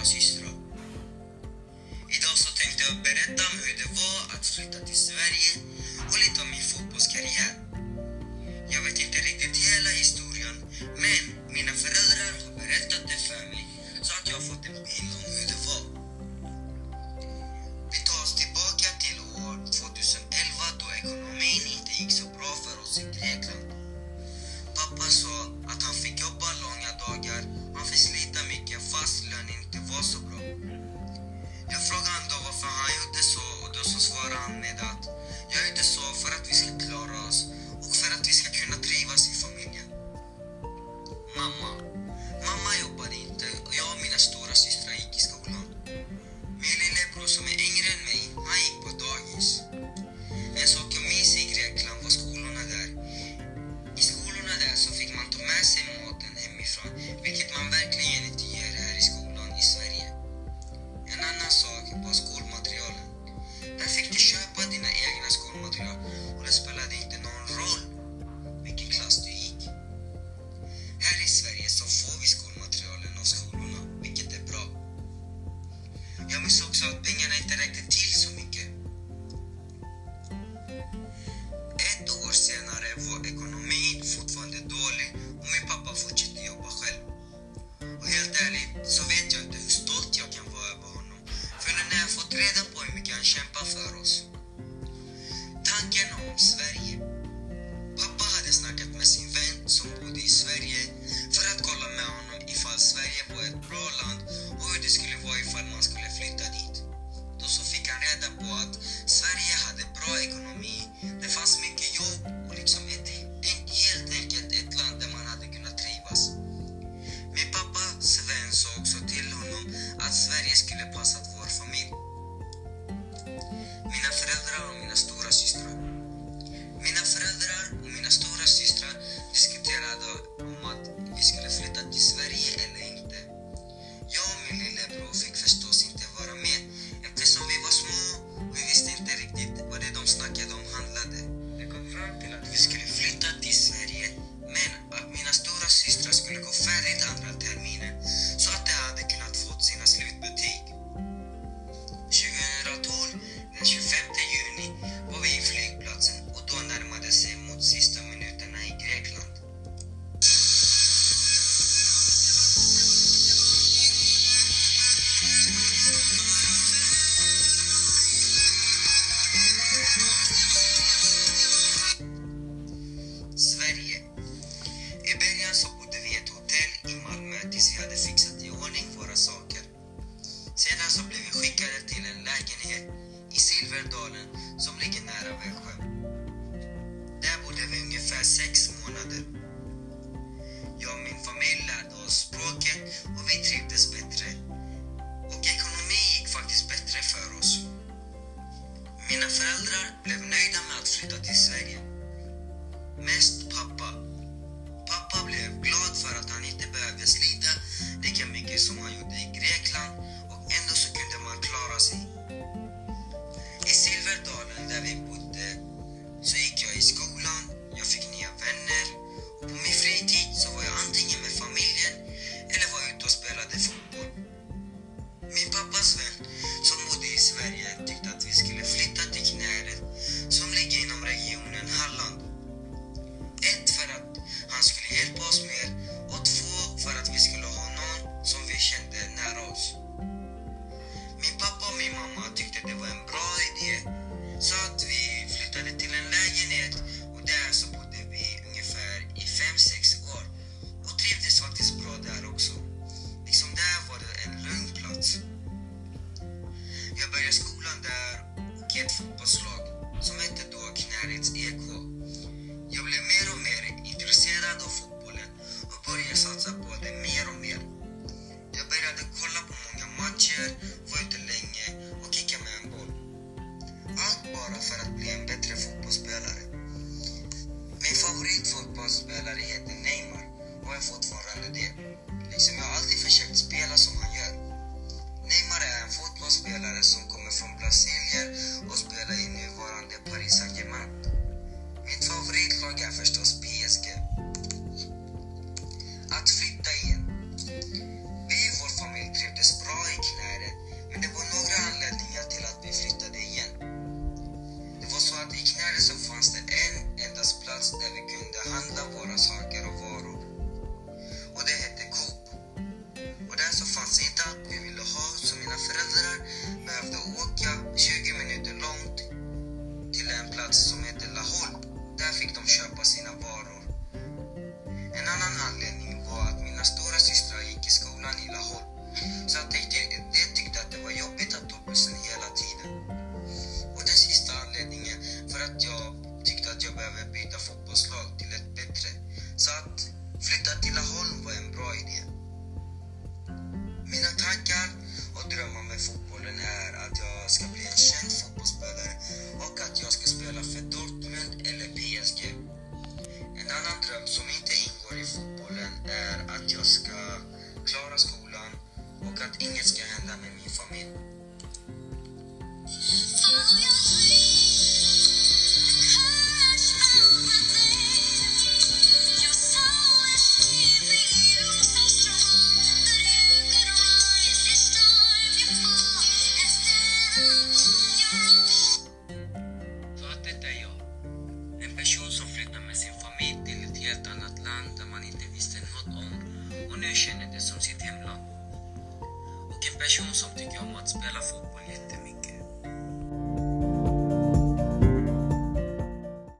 stora systrar. Idag så tänkte jag berätta om hur det var att flytta till Sverige och lite om min fotbollskarriär. Jag vet inte riktigt hela historien, men mina föräldrar har berättat det för mig så att jag har fått en bild om hur det var. Vi tar oss tillbaka till år 2011 då ekonomin inte gick så bra för oss i Grekland. Jag minns också att pengarna inte räckte till så mycket. Ett år senare var ekonomin fortfarande dålig och min pappa fortsatte jobba själv. Och helt ärligt så vet jag inte hur stolt jag kan vara över honom förrän när jag fått reda på hur mycket han kämpar för oss. Tanken om Sverige. Pappa hade snackat med sin vän som bodde i Sverige för att kolla med honom ifall Sverige var ett bra land och hur det skulle vara ifall man skulle as your. Växjö. Där bodde vi ungefär sex månader. Jag och min familj lärde oss språket och vi trivdes bättre. Och ekonomin gick faktiskt bättre för oss. Mina föräldrar blev nöjda med att flytta till Sverige. Mest pappa. Pappa blev glad för att han inte behövde slita då Jag blev mer och mer intresserad av fotbollen och började satsa på det mer och mer. Jag började kolla på många matcher, var ute länge och kicka med en boll. Allt bara för att bli en bättre fotbollsspelare. Min favoritfotbollsspelare heter Neymar och är fortfarande det. Liksom jag har alltid försökt spela som han gör. Neymar är en fotbollsspelare som kommer från Brasilien och spelar i nuvarande Paris Saint-Germain. Mitt favoritlag är förstås PSG. Att flytta igen. Vi i vår familj trivdes bra i Knäred men det var några anledningar till att vi flyttade igen. Det var så att i Knäred så fanns det en endast plats där vi kunde handla våra saker och varor. Och det hette Coop. Och där så fanns inte Där fick de köpa sina varor. En annan anledning var att mina stora systrar gick i skolan i Laholm. Så att de, de tyckte att det var jobbigt att ta bussen hela tiden. Och den sista anledningen för att jag tyckte att jag behöver byta fotbollslag till ett bättre. Så att flytta till Laholm var en bra idé. Mina tankar och drömmar med fotbollen är att jag ska bli en känd jag. En person som flyttar med sin familj till ett helt annat land där man inte visste något om och nu känner det som sitt hemland. Och en person som tycker om att spela fotboll jättemycket.